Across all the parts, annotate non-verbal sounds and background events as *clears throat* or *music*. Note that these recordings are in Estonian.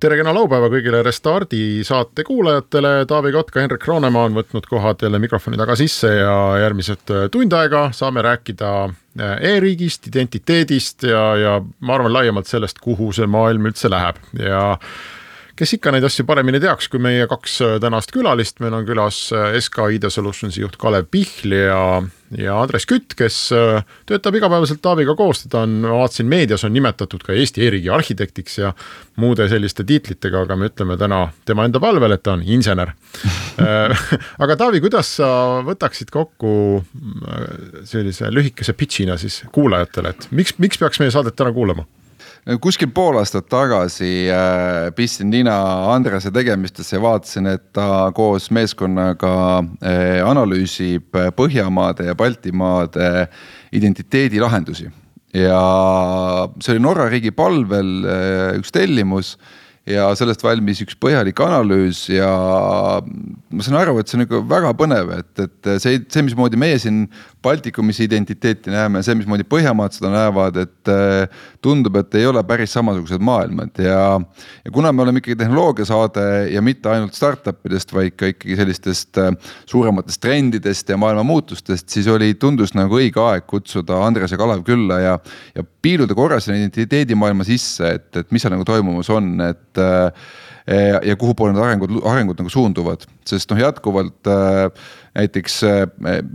tere kena laupäeva kõigile Restardi saate kuulajatele, Taavi Kotka, Henrik Roonemaa on võtnud kohad jälle mikrofoni taga sisse ja järgmised tund aega saame rääkida äh, e-riigist, identiteedist ja, ja ma arvan laiemalt sellest, kuhu see maailm üldse läheb. Ja kes ikka neid asju paremini teaks kui meie kaks äh, tänast külalist, meil on külas äh, SK ID Solutionsi juht Kalev Pihl ja, ja Andres Kütt, kes äh, töötab igapäevaselt Taaviga koos, teda on, ma vaatasin meedias on nimetatud ka Eesti e-riigi arhitektiks ja muude selliste tiitlitega, aga me ütleme täna tema enda palvel, et ta on insener. *laughs* Aga Taavi, kuidas sa võtaksid kokku sellise lühikese pitch'ina siis kuulajatele, et miks, miks peaks meie saadet täna kuulama? Kuskil pool aastat tagasi äh, pistsin nina Andrese tegemistesse ja vaatasin, et ta koos meeskonnaga äh, analüüsib Põhjamaade ja Baltimaade identiteedilahendusi. ja see oli Norra riigi palvel äh, üks tellimus ja sellest valmis üks põhjalik analüüs ja ma saan aru, et see on nagu väga põnev, et, et see, see, mismoodi meie siin Baltikumis identiteeti näeme, see, mismoodi Põhjamaad seda näevad, et tundub, et ei ole päris samasugused maailmad ja. ja kuna me oleme ikkagi tehnoloogiasaade ja mitte ainult startup idest, vaid ka ikkagi sellistest suurematest trendidest ja maailma muutustest, siis oli, tundus nagu õige aeg kutsuda Andres ja Kalev külla ja, ja piiluda korra sinna identiteedimaailma sisse, et, et mis seal nagu toimumas on, et äh, ja kuhupoole need arengud, arengud nagu suunduvad, sest noh, jätkuvalt äh, näiteks äh,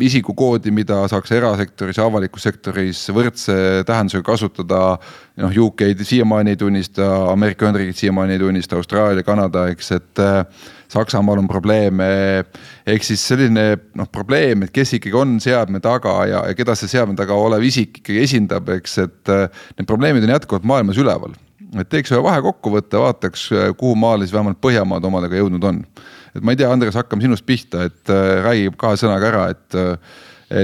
isikukoodi, mida saaks erasektoris ja avalikus sektoris võrdse tähendusega kasutada. noh, UK-d siiamaani ei tunnista, Ameerika Ühendriigid siiamaani ei tunnista, Austraalia, Kanada, eks, et Saksamaal on probleeme. ehk siis selline noh, probleem, et kes ikkagi on seadme taga ja, ja keda see seadme taga olev isik ikkagi esindab, eks, et need probleemid on jätkuvalt maailmas üleval et teeks ühe vahekokkuvõtte, vaataks, kuhu maale siis vähemalt Põhjamaad omadega jõudnud on. et ma ei tea, Andres, hakkame sinust pihta, et äh, räägi kahe sõnaga ära, et, äh,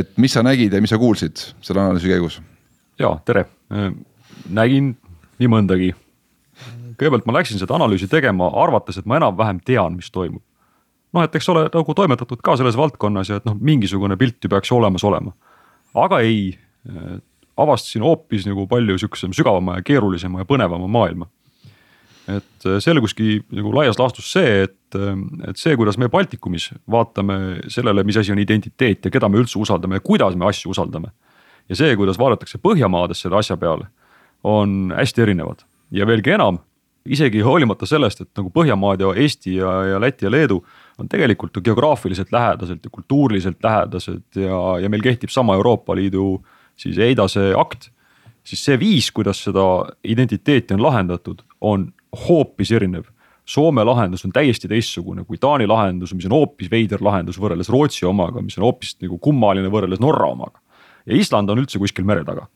et mis sa nägid ja mis sa kuulsid selle analüüsi käigus? ja tere, äh, nägin nii mõndagi. kõigepealt ma läksin seda analüüsi tegema, arvates, et ma enam-vähem tean, mis toimub. noh, et eks ole nagu toimetatud ka selles valdkonnas ja et noh, mingisugune pilt ju peaks olemas olema. aga ei, avastasin hoopis nagu palju sihukese sügavama ja keerulisema ja põnevama maailma. et äh, selguski nagu laias laastus see, et, äh, et see, kuidas me Baltikumis vaatame sellele, mis asi on identiteet ja keda me üldse usaldame ja kuidas me asju usaldame. ja see, kuidas vaadatakse Põhjamaades selle asja peale, on hästi erinevad ja veelgi enam isegi hoolimata sellest, et nagu Põhjamaad ja Eesti ja, ja Läti ja Leedu on tegelikult geograafiliselt lähedaselt ja kultuuriliselt lähedased ja, ja meil kehtib sama Euroopa Liidu äh, siis EIDAS-e akt. siis see viis, kuidas seda identiteeti on lahendatud, on hoopis erinev. Soome lahendus on täiesti teistsugune kui Taani lahendus, mis on hoopis veider lahendus võrreldes Rootsi omaga, mis on hoopis nagu kummaline võrreldes Norra omaga. ja Island on üldse kuskil mere taga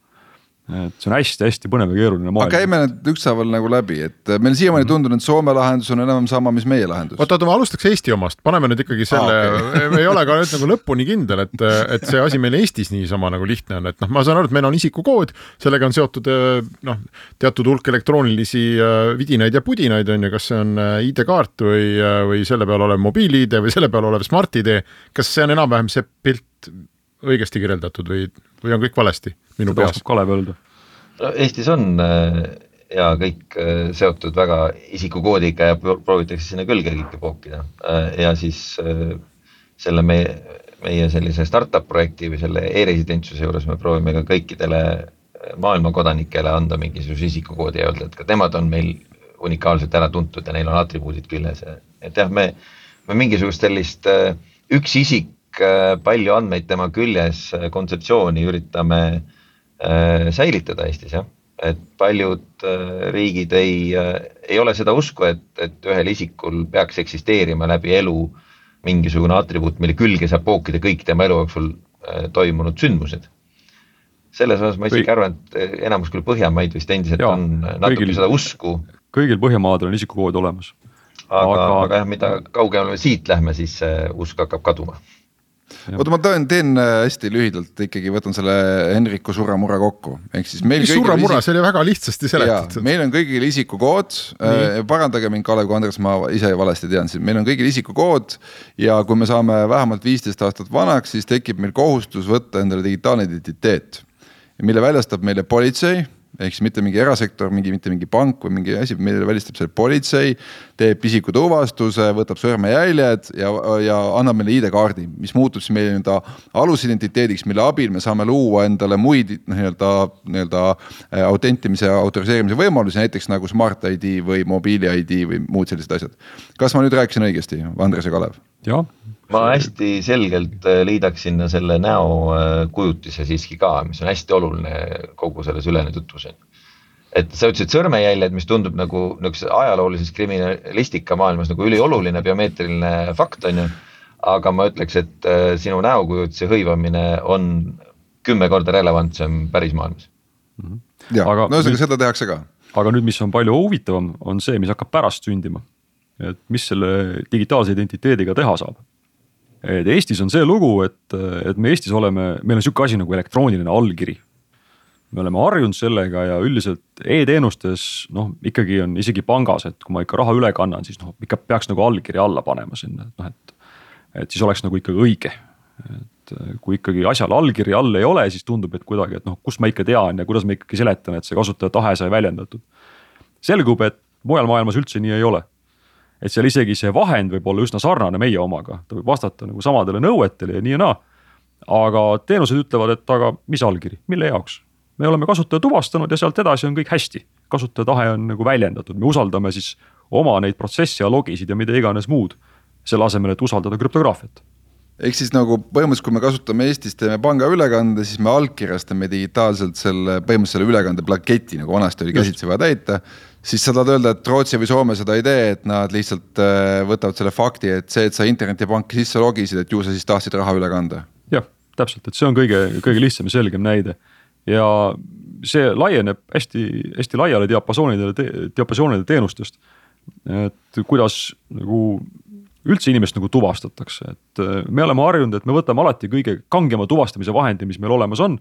et see on hästi-hästi põnev ja keeruline maailm. aga käime need ükshaaval nagu läbi, et meil siiamaani tundunud, et Soome lahendus on enam-vähem sama, mis meie lahendus. oota, oota, ma alustaks Eesti omast, paneme nüüd ikkagi selle ah,, okay. *laughs* ei ole ka nüüd nagu lõpuni kindel, et, et see asi meil Eestis niisama nagu lihtne on, et noh, ma saan aru, et meil on isikukood, sellega on seotud noh, teatud hulk elektroonilisi äh, vidinaid ja pudinaid on ju, kas see on äh, ID-kaart või, äh, või selle peal olev mobiil-ID või selle peal olev Smart-ID. kas see on enam-vähem see pilt õigesti kirjeldatud või, või on kõik valesti minu Seda peas? Kalev öelda. no Eestis on äh, ja kõik äh, seotud väga isikukoodiga ja proovitakse sinna külge kõike pookida äh, ja siis selle meie, meie sellise startup projekti või selle e-residentsuse juures me proovime ka kõikidele maailma kodanikele anda mingisuguse isikukoodi ja öelda, et ka nemad on meil unikaalselt ära tuntud ja neil on atribuudid küljes, et jah, me, me mingisugust sellist üks isik palju andmeid tema küljes äh, kontseptsiooni üritame äh, säilitada Eestis jah, et paljud riigid ei, ei ole seda usku, et, et ühel isikul peaks eksisteerima läbi elu mingisugune atribuut, mille külge saab pookida kõik tema elu jooksul toimunud sündmused. selles osas ma isegi arvan, et enamus küll Põhjamaid vist endiselt ja, on natuke kõigil, seda usku. kõigil Põhjamaadel on isikukood olemas aga, aga, aga jah, mida kaugemale me siit lähme, siis see usk hakkab kaduma oota, ma teen, teen äh, hästi lühidalt ikkagi võtan selle Henriku surra-murra kokku, ehk siis meil. surra-murra isik..., see oli väga lihtsasti seletatud. meil on kõigil isikukood, äh, parandage mind, Kalev, kui Andres, ma ise valesti tean, siis meil on kõigil isikukood. ja kui me saame vähemalt viisteist aastat vanaks, siis tekib meil kohustus võtta endale digitaalne identiteet, mille väljastab meile politsei ehk siis mitte mingi erasektor, mingi, mitte mingi pank või mingi asi, mille välistab selle politsei. teeb isikutuvastuse, võtab sõrmejäljed ja, ja annab meile ID-kaardi, mis muutub siis meie nii-öelda alusidentiteediks, mille abil me saame luua endale muid noh, nii-öelda, nii-öelda äh, autentimise autoriseerimise võimalusi, näiteks nagu Smart ID või mobiili ID või muud sellised asjad. kas ma nüüd rääkisin õigesti, Andres ja Kalev? jah, ma hästi selgelt äh, liidaks sinna selle näokujutise äh, siiski ka, mis on hästi oluline kogu selles ülejäänud jutus. et sa ütlesid sõrmejäljed, mis tundub nagu niisuguses ajaloolises kriminalistika maailmas nagu ülioluline biomeetriline fakt on ju. aga ma ütleks, et äh, sinu näokujutise hõivamine on kümme korda relevantsem päris maailmas mm. -hmm. ja, no ühesõnaga seda tehakse ka. aga nüüd, mis on palju huvitavam, on see, mis hakkab pärast sündima. et mis selle digitaalse identiteediga teha saab et Eestis on see lugu, et, et me Eestis oleme, meil on sihuke asi nagu elektrooniline allkiri. me oleme harjunud sellega ja üldiselt e-teenustes noh, ikkagi on isegi pangas, et kui ma ikka raha üle kannan, siis noh, ikka peaks nagu allkirja alla panema sinna, et noh, et. et siis oleks nagu ikkagi õige, et kui ikkagi asjal allkirja all ei ole, siis tundub, et kuidagi, et noh, kust ma ikka tean ja kuidas ma ikkagi seletan, et see kasutaja tahe sai väljendatud. selgub, et mujal maailmas üldse nii ei ole et seal isegi see vahend võib olla üsna sarnane meie omaga, ta võib vastata nagu samadele nõuetele ja nii ja naa. aga teenused ütlevad, et aga mis allkiri, mille jaoks? me oleme kasutaja tuvastanud ja sealt edasi on kõik hästi, kasutaja tahe on nagu väljendatud, me usaldame siis oma neid protsesse ja logisid ja mida iganes muud. selle asemel, et usaldada krüptograafiat ehk siis nagu põhimõtteliselt, kui me kasutame Eestis, teeme pangaülekande, siis me allkirjastame digitaalselt selle põhimõtteliselt selle ülekande plaketi, nagu vanasti oli käsitsi vaja täita siis sa tahad öelda, et Rootsi või Soome seda ei tee, et nad lihtsalt äh, võtavad selle fakti, et see, et sa internetipanki sisse logisid, et ju sa siis tahtsid raha üle kanda. jah, täpselt, et see on kõige, kõige lihtsam ja selgem näide. ja see laieneb hästi-hästi laiale diapasoonidele diapasoonidele teenustest. et kuidas nagu üldse inimest nagu tuvastatakse, et äh, me oleme harjunud, et me võtame alati kõige kangema tuvastamise vahendi, mis meil olemas on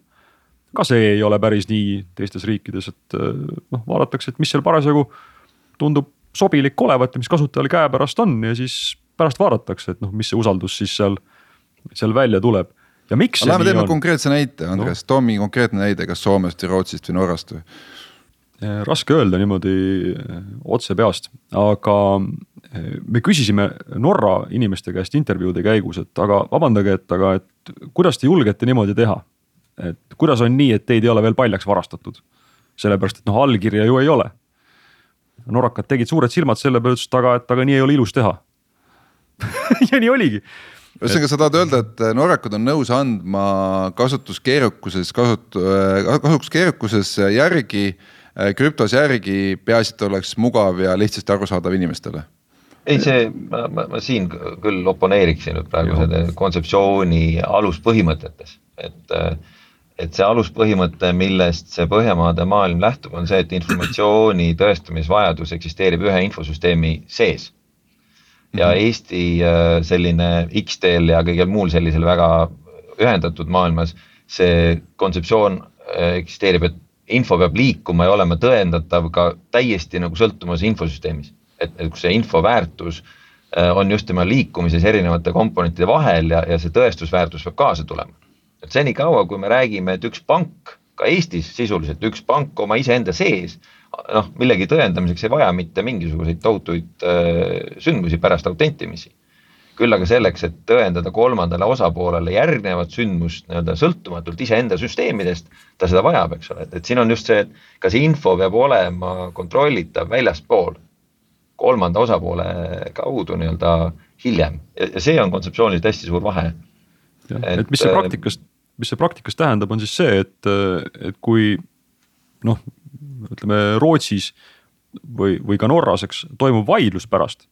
ka see ei ole päris nii teistes riikides, et äh, noh, vaadatakse, et mis seal parasjagu tundub sobilik olevat ja mis kasutajal käepärast on ja siis pärast vaadatakse, et noh, mis see usaldus siis seal, seal välja tuleb. ja miks. Lähme teeme on? konkreetse näite, Andres no., too mingi konkreetne näide, kas Soomest või Rootsist või Norrast või? Äh, raske öelda niimoodi äh, otse peast, aga me küsisime Norra inimeste käest intervjuude käigus, et aga vabandage, et aga, et kuidas te julgete niimoodi teha et kuidas on nii, et teid ei ole veel paljaks varastatud? sellepärast, et noh, allkirja ju ei ole. norrakad tegid suured silmad selle peale, ütlesid, aga, et aga nii ei ole ilus teha *laughs* ja nii oligi. ühesõnaga, sa tahad öelda, et norrakad on nõus andma kasutuskeerukuses, kasut-, kasutuskeerukuses järgi, krüptos järgi, peaasi, et oleks mugav ja lihtsasti arusaadav inimestele ei, see, ma, ma, ma siin küll oponeeriksin nüüd praegu selle kontseptsiooni aluspõhimõtetes, et äh, et see aluspõhimõte, millest see Põhjamaade maailm lähtub, on see, et informatsiooni tõestamisvajadus eksisteerib ühe infosüsteemi sees. ja mhm. Eesti äh, selline X-teel ja kõigel muul sellisel väga ühendatud maailmas see kontseptsioon äh, eksisteerib, et info peab liikuma ja olema tõendatav ka täiesti nagu sõltumas infosüsteemis. et, et kus see info väärtus äh, on just tema liikumises erinevate komponentide vahel ja, ja see tõestusväärtus peab kaasa tulema et senikaua, kui me räägime, et üks pank, ka Eestis sisuliselt üks pank oma iseenda sees, noh, millegi tõendamiseks ei vaja mitte mingisuguseid tohutuid äh, sündmusi pärast autentimisi. küll aga selleks, et tõendada kolmandale osapoolele järgnevat sündmust nii-öelda sõltumatult iseenda süsteemidest, ta seda vajab, eks ole, et, siin on just see, et ka see info peab olema kontrollitav väljaspool kolmanda osapoole kaudu nii-öelda hiljem ja, see on kontseptsiooniliselt hästi suur vahe. et mis see äh, praktikas mis see praktikas tähendab, on siis see, et, et kui noh, ütleme Rootsis või, või ka Norras, eks toimub vaidlus pärast.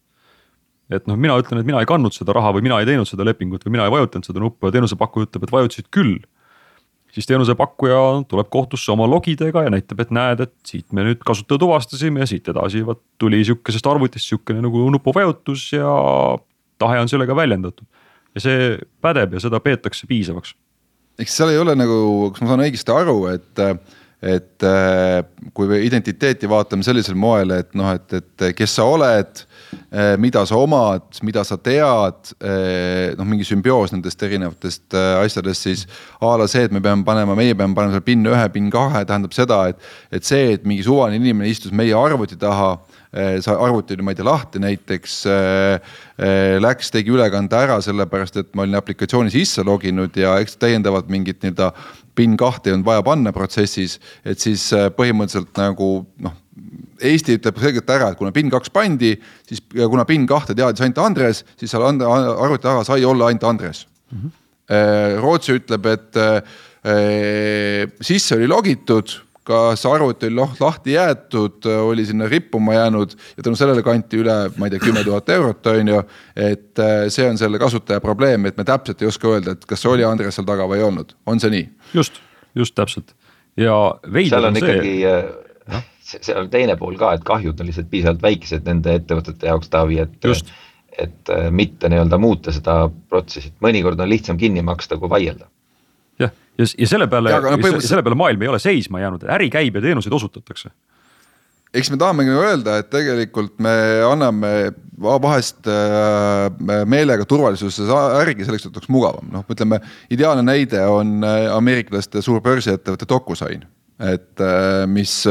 et noh, mina ütlen, et mina ei kandnud seda raha või mina ei teinud seda lepingut või mina ei vajutanud seda nuppu ja teenusepakkuja ütleb, et vajutasid küll. siis teenusepakkuja tuleb kohtusse oma logidega ja näitab, et näed, et siit me nüüd kasutaja tuvastasime ja siit edasi vot tuli sihukesest arvutist sihukene nagu nupuvajutus ja tahe on sellega väljendatud. ja see pädeb ja seda peetakse piisavaks. Eks seal ei ole nagu, kas ma saan õigesti aru, et et äh, kui me identiteeti vaatame sellisel moel, et noh, et, et kes sa oled, äh, mida sa omad, mida sa tead, äh, noh, mingi sümbioos nendest erinevatest asjadest, siis a la see, et me peame panema, meie peame panema selle PIN ühe, PIN kahe, tähendab seda, et, et see, et mingi suvaline inimene istus meie arvuti taha sa arvuti oli, ma ei tea, lahti näiteks äh,. Läks, tegi ülekande ära, sellepärast et ma olin aplikatsiooni sisse loginud ja eks täiendavalt mingit nii-öelda PIN kahte ei olnud vaja panna protsessis, et siis põhimõtteliselt nagu noh. Eesti ütleb selgelt ära, et kuna PIN kaks pandi, siis kuna PIN kahte teadis ainult Andres, siis seal arvuti taga sai olla ainult Andres mm. -hmm. Rootsi ütleb, et sisse oli logitud kas arvuti oli lahti jäetud, oli sinna rippuma jäänud ja tänu sellele kanti üle, ma ei tea, kümme tuhat eurot, on ju. et äh, see on selle kasutaja probleem, et me täpselt ei oska öelda, et kas oli Andres seal taga või ei olnud, on see nii? just, just täpselt ja veider on, on see. ikkagi noh, seal on teine pool ka, et kahjud on lihtsalt piisavalt väikesed nende ettevõtete jaoks, Taavi, et. et äh, mitte nii-öelda muuta seda protsessi, mõnikord on lihtsam kinni maksta, kui vaielda ja, ja selle peale, no, selle peale maailm ei ole seisma jäänud, äri käib ja teenuseid osutatakse. Eks me tahamegi öelda, et tegelikult me anname vahest äh, meelega turvalisuse ärgi selleks, et oleks mugavam, noh, ütleme ideaalne näide on äh, ameeriklaste suur börsiettevõte DocuSign, et äh, mis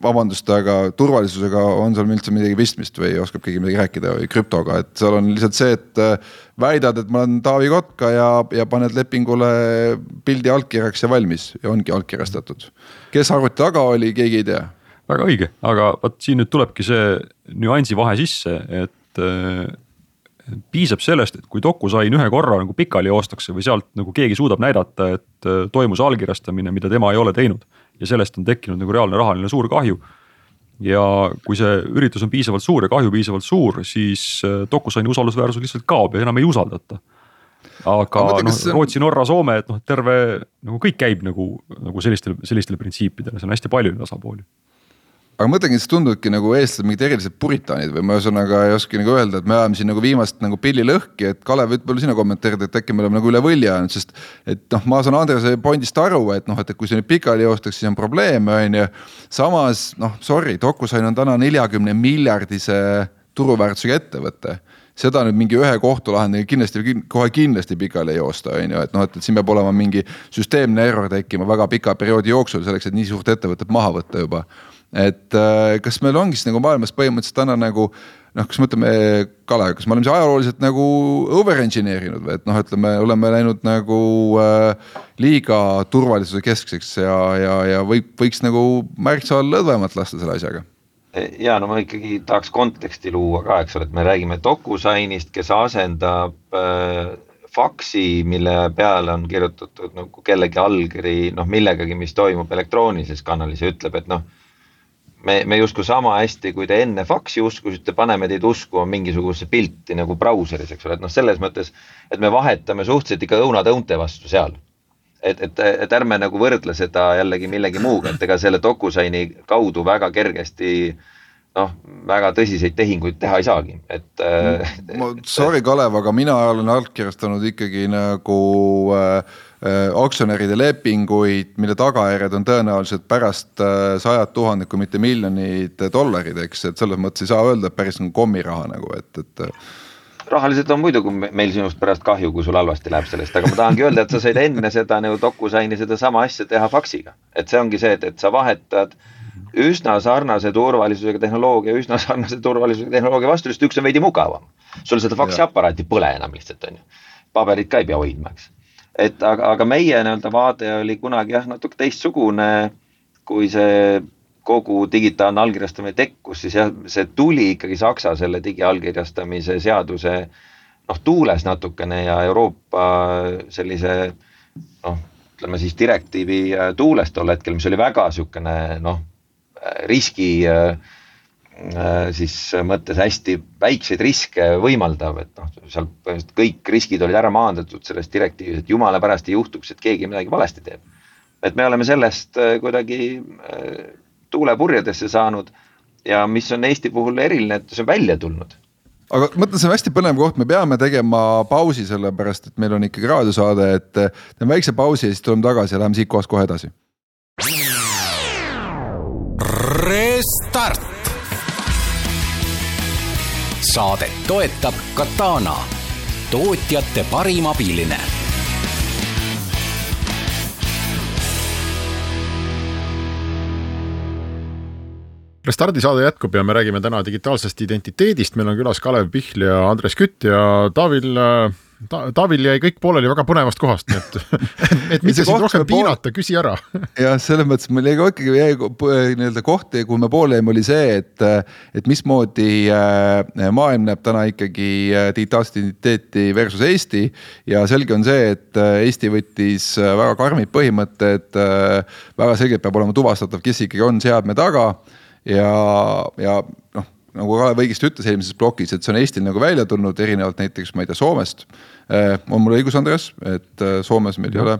vabandust, aga turvalisusega on seal üldse midagi pistmist või oskab keegi midagi rääkida või krüptoga, et seal on lihtsalt see, et äh, väidad, et ma olen Taavi Kotka ja, ja paned lepingule pildi allkirjaks ja valmis ja ongi allkirjastatud. kes arvuti taga oli, keegi ei tea. väga õige, aga vot siin nüüd tulebki see nüansi vahe sisse, et äh, piisab sellest, et kui DocuSign ühe korra nagu pikali joostakse või sealt nagu keegi suudab näidata, et äh, toimus allkirjastamine, mida tema ei ole teinud ja sellest on tekkinud nagu reaalne rahaline suur kahju. ja kui see üritus on piisavalt suur ja kahju piisavalt suur, siis äh, DocuSigni usaldusväärsus lihtsalt kaob ja enam ei usaldata. aga noh, Rootsi, Norra, Soome, et noh, terve nagu kõik käib nagu, nagu sellistel, sellistel printsiipidel, seal on hästi palju neid osapooli aga ma mõtlengi, et siis tunduvadki nagu eestlased mingid erilised puritaanid või ma ühesõnaga ei oska nagu öelda, et me ajame siin nagu viimast nagu pilli lõhki, et Kalev, võib-olla sina kommenteerid, et äkki me oleme nagu üle võlli ajanud, sest. et noh, ma saan Andrese point'ist aru, et noh, et kui see nüüd pikali joostakse, siis on probleeme, on ju. samas noh, sorry, DocuSign on täna neljakümne miljardise turuväärtusega ettevõte seda nüüd mingi ühe kohtulahendiga kindlasti, kohe kindlasti pikali ei joosta, on ju, et noh, et siin peab olema mingi süsteemne error tekkima väga pika perioodi jooksul selleks, et nii suurt ettevõtet maha võtta juba et äh, kas meil ongi siis nagu maailmas põhimõtteliselt täna nagu noh, kas me ütleme, Kalev, kas me oleme siis ajalooliselt nagu over engineer inud või? Et noh, ütleme, oleme läinud nagu äh, liiga turvalisuse keskseks ja, ja, ja võib, võiks nagu märksa lõdvemalt lasta selle asjaga. Ja no ma ikkagi tahaks konteksti luua ka, eks ole, et me räägime DocuSignist, kes asendab äh, faksi, mille peale on kirjutatud nagu kellegi allkiri, noh millegagi, mis toimub elektroonilises kanalis ja ütleb, et noh me, me justkui sama hästi, kui te enne faksi uskusite, paneme teid uskuma mingisugusesse pilti nagu brauseris, eks ole, et noh, selles mõttes, et me vahetame suhteliselt ikka õunad õunte vastu seal. et, et, et ärme nagu võrdle seda jällegi millegi muuga, et ega selle DocuSigni kaudu väga kergesti noh, väga tõsiseid tehinguid teha ei saagi, et äh,. Sorry, Kalev, aga mina olen allkirjastanud ikkagi nagu Äh, aktsionäride lepinguid, mille tagajärjed on tõenäoliselt pärast äh, sajad tuhanded, kui mitte miljonid dollarid, eks, et selles mõttes ei saa öelda, et päris nagu kommiraha nagu, et, et äh. rahaliselt on muidugi meil sinust pärast kahju, kui sul halvasti läheb sellest, aga ma tahangi öelda, et sa said enne seda nagu DocuSigni sedasama asja teha faksiga. et see ongi see, et, et sa vahetad üsna sarnase turvalisusega tehnoloogia, üsna sarnase turvalisusega tehnoloogia vastu, lihtsalt üks on veidi mugavam. sul seda faksiaparaati pole enam lihtsalt on ju, paberit ka ei pea hoidma, eks et aga, aga meie nii-öelda vaade oli kunagi jah, natuke teistsugune, kui see kogu digitaalne allkirjastamine tekkus, siis jah, see tuli ikkagi Saksa selle digiallkirjastamise seaduse noh, tuules natukene ja Euroopa sellise noh, ütleme siis direktiivi tuules tol hetkel, mis oli väga niisugune noh, riski siis mõttes hästi väikseid riske võimaldav, et noh, seal põhimõtteliselt kõik riskid olid ära maandatud selles direktiivis, et jumala pärast ei juhtuks, et keegi midagi valesti teeb. et me oleme sellest kuidagi tuulepurjedesse saanud ja mis on Eesti puhul eriline, et see on välja tulnud aga ma mõtlen, see on hästi põnev koht, me peame tegema pausi, sellepärast et meil on ikkagi raadiosaade, et teeme väikse pausi ja siis tuleme tagasi ja läheme siit kohast kohe edasi. Restart. Saadet toetab Katana, tootjate parim abiline. Restardi saade jätkub ja me räägime täna digitaalsest identiteedist, meil on külas Kalev Pihl ja Andres Kütt ja Taavil ta,, Taavil jäi kõik pooleli väga põnevast kohast, nii et, *laughs* *laughs* et mitte sind rohkem piinata, küsi ära. *laughs* jah, selles mõttes meil jäi ka ikkagi jäi nii-öelda kohti, kuhu me poole jäime, oli see, et, et mismoodi äh, maailm näeb täna ikkagi äh, digitaalset identiteeti versus Eesti. ja selge on see, et äh, Eesti võttis väga karmid põhimõtted, väga selgelt peab olema tuvastatav, kes ikkagi on seadme taga ja, ja noh, nagu Kalev õigesti ütles eelmises plokis, et see on Eestil nagu välja tulnud, erinevalt näiteks, ma ei tea, Soomest. Eh, on mul õigus, Andres, et eh, Soomes meil ja. ei ole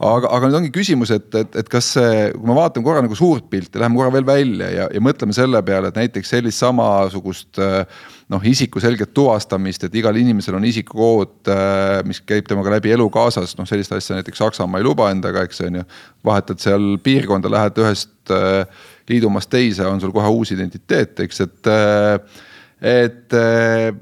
aga, aga nüüd ongi küsimus, et, et, et kas see, kui me vaatame korra nagu suurt pilti, läheme korra veel välja ja, ja mõtleme selle peale, et näiteks sellist samasugust noh, isiku selget tuvastamist, et igal inimesel on isikukood, mis käib temaga läbi elu kaasas, noh sellist asja näiteks Saksamaa ei luba endaga, eks on ju. vahetad seal piirkonda, lähed ühest liidumast teise on sul kohe uus identiteet, eks, et et,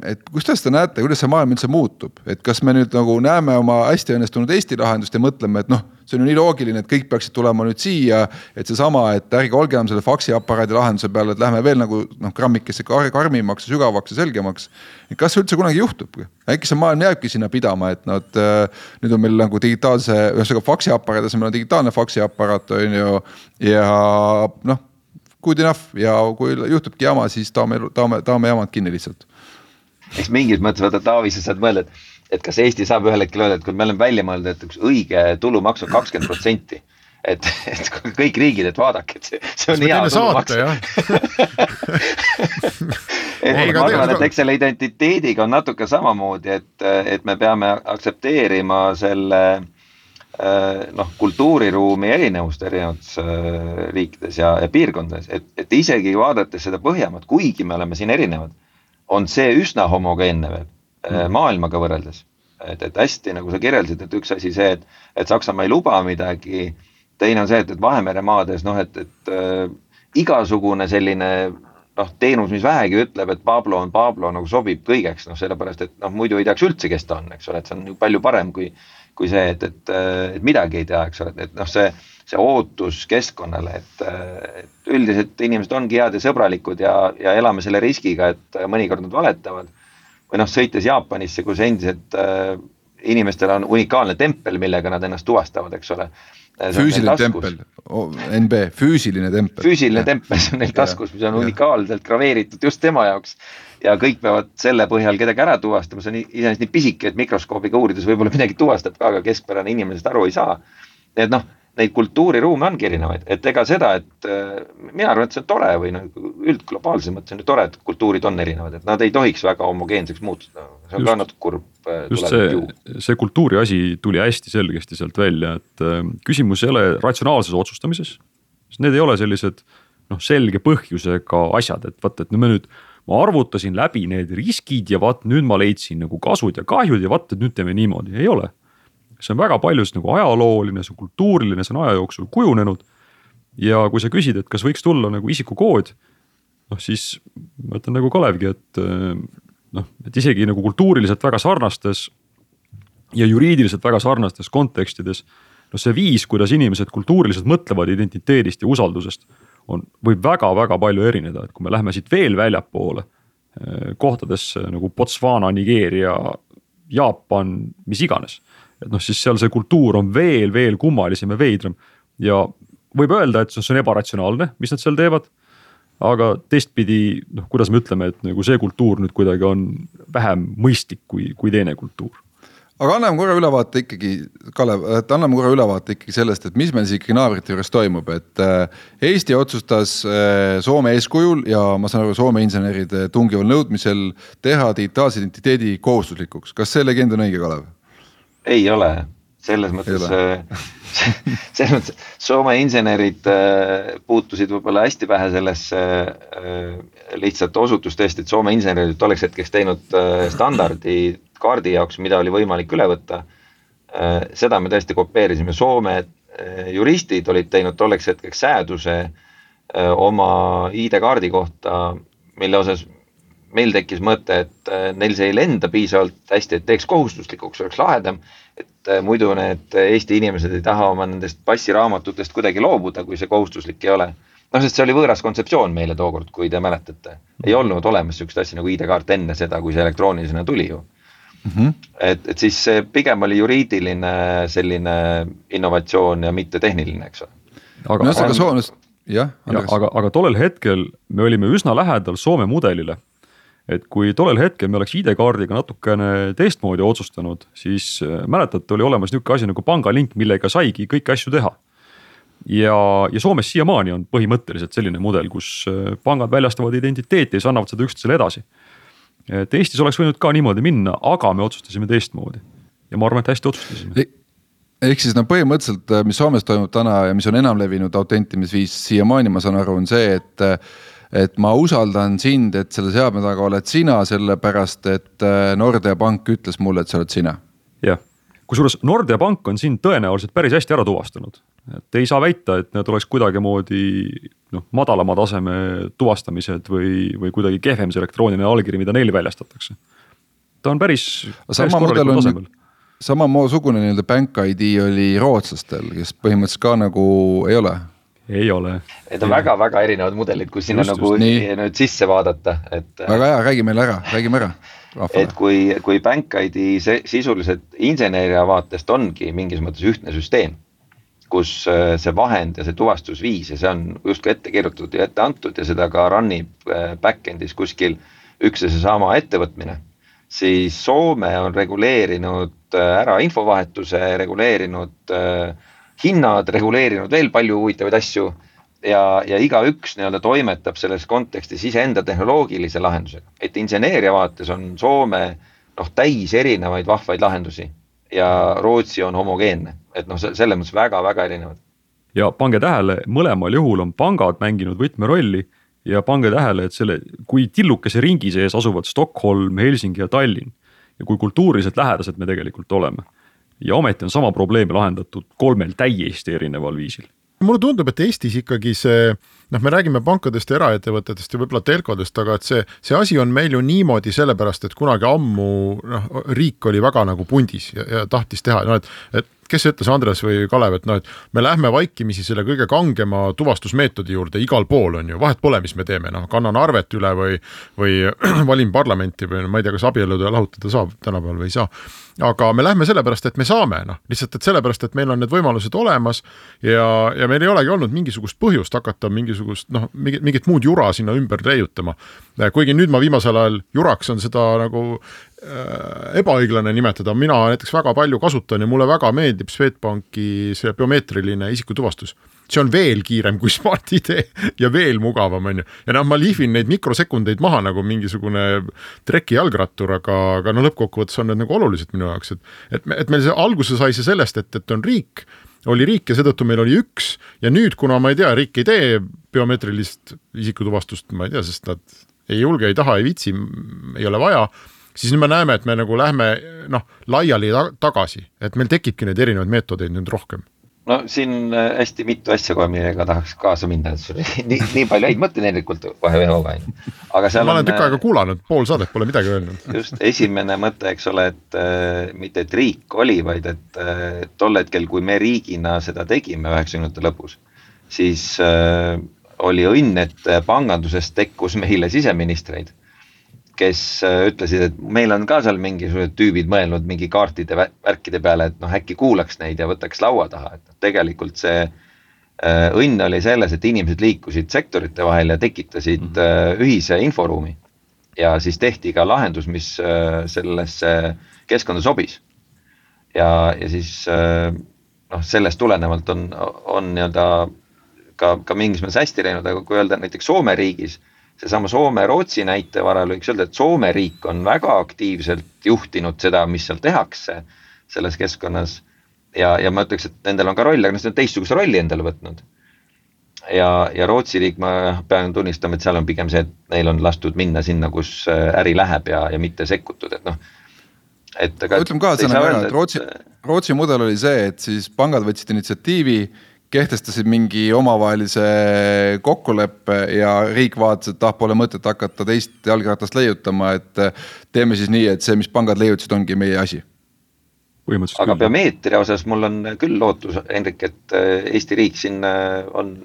et kuidas te näete, kuidas see maailm üldse muutub, et kas me nüüd nagu näeme oma hästi õnnestunud Eesti lahendust ja mõtleme, et noh, see on ju nii loogiline, et kõik peaksid tulema nüüd siia. et seesama, et ärge olge enam selle faksiaparaadi lahenduse peal, et lähme veel nagu noh, grammikesse karmimaks ja sügavaks ja selgemaks. et kas see üldse kunagi juhtub, äkki see maailm jääbki sinna pidama, et nad äh, nüüd on meil nagu digitaalse, ühesõnaga faksiaparaadi asemel on digitaalne faksiaparaat on ju ja noh good enough ja kui juhtubki jama, siis taome, taome, taome jamad kinni lihtsalt. eks mingis mõttes vaata Taavi, sa saad mõelda, et, et kas Eesti saab ühel hetkel öelda, et kui me oleme välja mõelnud, et üks õige tulumaks on kakskümmend protsenti et, et kõik riigid, et vaadake, et see, see on hea tulumaks. *laughs* et ma arvan, et eks selle identiteediga on natuke samamoodi, et, et me peame aktsepteerima selle noh, kultuuriruumi erinevust erinevates äh, riikides ja, ja piirkondades, et, et isegi vaadates seda Põhjamaad, kuigi me oleme siin erinevad, on see üsna homogeenne veel mm. maailmaga võrreldes. et, et hästi, nagu sa kirjeldasid, et üks asi see, et, et Saksamaa ei luba midagi. teine on see, et, et Vahemere maades noh, et, et äh, igasugune selline noh, teenus, mis vähegi ütleb, et Pablo on Pablo nagu sobib kõigeks, noh, sellepärast et noh, muidu ei teaks üldse, kes ta on, eks ole, et see on ju palju parem kui kui see, et, et, et midagi ei tea, eks ole, et noh, see, see ootus keskkonnale, et, et üldiselt inimesed ongi head ja sõbralikud ja, ja elame selle riskiga, et mõnikord nad valetavad. või noh, sõites Jaapanisse, kus endiselt inimestel on unikaalne tempel, millega nad ennast tuvastavad, eks ole füüsiline tempel, NB, füüsiline tempel. füüsiline tempel, see on neil taskus, mis on ja. unikaalselt graveeritud just tema jaoks. ja kõik peavad selle põhjal kedagi ära tuvastama, see on iseenesest nii pisike, et mikroskoobiga uurides võib-olla midagi tuvastab ka, aga keskpärane inimene sellest aru ei saa. et noh neid kultuuriruume ongi erinevaid, et ega seda, et äh, mina arvan, et see on tore või nagu üldglobaalses mõttes on ju tore, et kultuurid on erinevad, et nad ei tohiks väga homogeenseks muutuda, see on just, ka natuke kurb. Äh, just see, see kultuuri asi tuli hästi selgesti sealt välja, et äh, küsimus ei ole ratsionaalses otsustamises. sest need ei ole sellised noh, selge põhjusega asjad, et vaata, et no me nüüd ma arvutasin läbi need riskid ja vaat nüüd ma leidsin nagu kasud ja kahjud ja vaat, et nüüd teeme niimoodi, ei ole see on väga paljus nagu ajalooline, see on kultuuriline, see on aja jooksul kujunenud. ja kui sa küsid, et kas võiks tulla nagu isikukood, noh siis ma ütlen nagu Kalevgi, et noh, et isegi nagu kultuuriliselt väga sarnastes ja juriidiliselt väga sarnastes kontekstides. noh, see viis, kuidas inimesed kultuuriliselt mõtlevad identiteedist ja usaldusest on, võib väga-väga palju erineda, et kui me läheme siit veel väljapoole eh, kohtadesse nagu Botswana, Nigeeria, Jaapan, mis iganes et noh, siis seal see kultuur on veel, veel kummalisem ja veidram ja võib öelda, et see on ebaratsionaalne, mis nad seal teevad. aga teistpidi noh, kuidas me ütleme, et nagu see kultuur nüüd kuidagi on vähem mõistlik kui, kui teine kultuur aga anname korra ülevaate ikkagi, Kalev, et anname korra ülevaate ikkagi sellest, et mis meil siis ikkagi naabrite juures toimub, et äh, Eesti otsustas äh, Soome eeskujul ja ma saan aru, Soome inseneride tungival nõudmisel teha digitaalse identiteedi kohustuslikuks. kas see legend on õige, Kalev? Ei ole, selles mõttes, äh, selles mõttes Soome insenerid puutusid võib-olla hästi vähe sellesse lihtsalt osutus tõesti, et Soome insenerid tolleks hetkeks teinud standardi kaardi jaoks, mida oli võimalik üle võtta. Äh, seda me tõesti kopeerisime, Soome äh, juristid olid teinud tolleks hetkeks sääduse äh, oma ID-kaardi kohta, mille osas meil tekkis mõte, et neil see ei lenda piisavalt hästi, et teeks kohustuslikuks, oleks lahedam. et muidu need Eesti inimesed ei taha oma nendest passiraamatutest kuidagi loobuda, kui see kohustuslik ei ole. noh, sest see oli võõras kontseptsioon meile tookord, kui te mäletate. ei olnud olemas sihukest asja nagu ID-kaart enne seda, kui see elektroonilisena tuli ju mm. -hmm. et, et siis see pigem oli juriidiline selline innovatsioon ja mitte tehniline, eks ole. aga no,, aga aga, aga tollel hetkel me olime üsna lähedal Soome mudelile. Et kui tollel hetkel me oleks ID-kaardiga natukene teistmoodi otsustanud, siis äh, mäletate, oli olemas niisugune asi nagu pangalink, millega saigi kõiki asju teha. Ja, ja Soomes siiamaani on põhimõtteliselt selline mudel, kus äh, pangad väljastavad identiteeti ja siis annavad seda üksteisele edasi. Et Eestis oleks võinud ka niimoodi minna, aga me otsustasime teistmoodi. Ja ma arvan, et hästi otsustasime. E. ehk siis no põhimõtteliselt, äh, mis Soomes toimub täna ja mis on enamlevinud autentimisviis siiamaani, ma saan aru, on see, et et ma usaldan sind, et selle seadme taga oled sina, sellepärast et äh, Nordea pank ütles mulle, et sa oled sina. jah, kusjuures Nordea pank on siin tõenäoliselt päris hästi ära tuvastanud et ei saa väita, et need oleks kuidagimoodi noh, madalama taseme tuvastamised või, või kuidagi kehvem see elektrooniline allkiri, mida neile väljastatakse. ta on päris. sama mudel on, samasugune nii-öelda bank ID oli rootslastel, kes põhimõtteliselt ka nagu ei ole ei ole. Need on väga-väga erinevad mudelid, kui sinna just, nagu just, nüüd sisse vaadata, et. väga hea, räägi meile ära, räägime ära. et kui, kui Bank ID sisuliselt inseneria vaatest ongi mingis mõttes ühtne süsteem kus äh, see vahend ja see tuvastusviis ja see on justkui ette kirjutatud ja ette antud ja seda ka run ib äh, back-end'is kuskil üks ja seesama ettevõtmine, siis Soome on reguleerinud äh, ära infovahetuse, reguleerinud hinnad, reguleerinud veel palju huvitavaid asju ja, ja igaüks nii-öelda toimetab selles kontekstis iseenda tehnoloogilise lahendusega, et inseneeria vaates on Soome noh, täis erinevaid vahvaid lahendusi ja Rootsi on homogeenne et noh, selles mõttes väga-väga erinevad. ja pange tähele, mõlemal juhul on pangad mänginud võtmerolli ja pange tähele, et selle, kui tillukese ringi sees asuvad Stockholm, Helsingi ja Tallinn ja kui kultuuriliselt lähedased me tegelikult oleme. Ja ometi on sama probleemi lahendatud kolmel täiesti erineval viisil. Mulle tundub, et Eestis ikkagi see noh, me räägime pankadest ja eraettevõtetest ja võib-olla telkodest, aga et see, see asi on meil ju niimoodi sellepärast, et kunagi ammu noh, riik oli väga nagu pundis ja, ja tahtis teha, no et, et kes ütles, Andres või Kalev, et noh, et me lähme vaikimisi selle kõige kangema tuvastusmeetodi juurde igal pool on ju, vahet pole, mis me teeme, noh, kannan arvet üle või, või *clears throat* valin parlamenti või no, ma ei tea, kas abielluda ja lahutada saab tänapäeval või ei saa. aga me lähme sellepärast, et me saame, noh, lihtsalt, et sellepärast, et meil on need võimalused olemas ja, ja meil ei olegi olnud mingisugust põhjust hakata mingisugust noh, mingit, mingit muud jura sinna ümber leiutama. kuigi nüüd ma viimasel ajal juraks on seda nagu ebaõiglane nimetada, mina näiteks väga palju kasutan ja mulle väga meeldib Swedbanki see biomeetriline isikutuvastus. see on veel kiirem kui *laughs* Smart-ID ja veel mugavam, on ju. ja noh, ma lihvin neid mikrosekundeid maha nagu mingisugune treki jalgrattur, aga, aga no lõppkokkuvõttes on need nagu olulised minu jaoks, et et, et meil see alguse sai see sellest, et, et on riik, oli riik ja seetõttu meil oli üks ja nüüd, kuna ma ei tea, riik ei tee biomeetrilist isikutuvastust, ma ei tea, sest nad ei julge, ei taha, ei viitsi, ei ole vaja siis nüüd me näeme, et me nagu lähme noh, laiali ta tagasi, et meil tekibki neid erinevaid meetodeid nüüd rohkem no siin äh, hästi mitu asja kohe, millega tahaks kaasa minna, et sul *laughs* nii, nii palju häid mõtteid tegelikult kohe ühe hooga on ju. aga seal ma olen tükk aega kuulanud, pool saadet pole midagi öelnud. just, esimene mõte, eks ole, et äh, mitte, et riik oli, vaid et äh, tol hetkel, kui me riigina seda tegime üheksakümnendate lõpus, siis äh, oli õnn, et pangandusest tekkus meile siseministreid kes äh, ütlesid, et meil on ka seal mingisugused tüübid mõelnud mingi kaartide värkide peale, et noh, äkki kuulaks neid ja võtaks laua taha, et noh, tegelikult see äh, õnn oli selles, et inimesed liikusid sektorite vahel ja tekitasid mm -hmm. ühise inforuumi. ja siis tehti ka lahendus, mis sellesse keskkonda sobis. ja, ja siis noh, sellest tulenevalt on, on nii-öelda ka, ka mingis mõttes hästi läinud, aga kui öelda näiteks Soome riigis, seesama Soome-Rootsi näite varal võiks öelda, et Soome riik on väga aktiivselt juhtinud seda, mis seal tehakse selles keskkonnas. ja, ja ma ütleks, et nendel on ka roll, aga nad on teistsuguse rolli endale võtnud. ja, ja Rootsi riik, ma pean tunnistama, et seal on pigem see, et neil on lastud minna sinna, kus äri läheb ja, ja mitte sekkutud, et noh et aga. ütleme ära, et Rootsi, Rootsi mudel oli see, et siis pangad võtsid initsiatiivi, kehtestasid mingi omavahelise kokkuleppe ja riik vaatas, et ah, pole mõtet hakata teist jalgratast leiutama, et teeme siis nii, et see, mis pangad leiutasid, ongi meie asi. Aga biomeetria osas mul on küll lootus, Hendrik, et äh, Eesti riik siin äh, on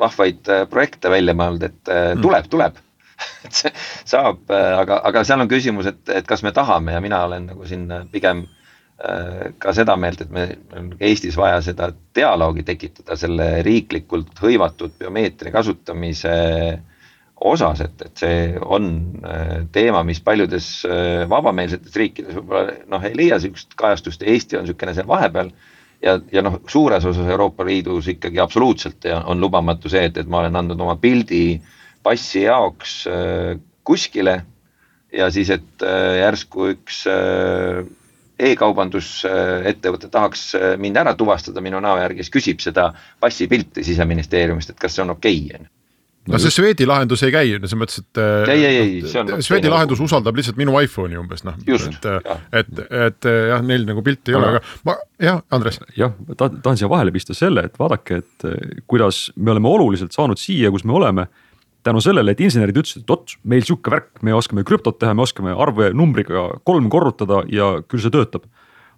vahvaid äh, projekte välja mõelnud, et tuleb, tuleb. *laughs* Et see saab, aga, aga seal on küsimus, et, et kas me tahame ja mina olen nagu siin pigem ka seda meelt, et me on Eestis vaja seda dialoogi tekitada selle riiklikult hõivatud biomeetria kasutamise osas, et, et see on teema, mis paljudes vabameelsetes riikides võib-olla noh, ei leia sihukest kajastust ja Eesti on niisugune seal vahepeal. ja, ja noh, suures osas Euroopa Liidus ikkagi absoluutselt on lubamatu see, et, et ma olen andnud oma pildi äh, passi jaoks äh, kuskile ja siis, et äh, järsku üks äh, e-kaubandusettevõte tahaks mind ära tuvastada minu näo järgi, siis küsib seda passipilti siseministeeriumist, et kas see on okei okay,, on ju no see Swedi lahendus ei käi, selles mõttes, et ei, ei, ei, see on Swedi lahendus lugu. usaldab lihtsalt minu iPhone'i umbes noh, et, et, et jah, neil nagu pilti ei ole, aga ma jah, Andres. jah, ta tahan siia vahele pista selle, et vaadake, et kuidas me oleme oluliselt saanud siia, kus me oleme tänu sellele, et insenerid ütlesid, et vot meil sihuke värk, me oskame krüptot teha, me oskame arve numbriga kolm korrutada ja küll see töötab.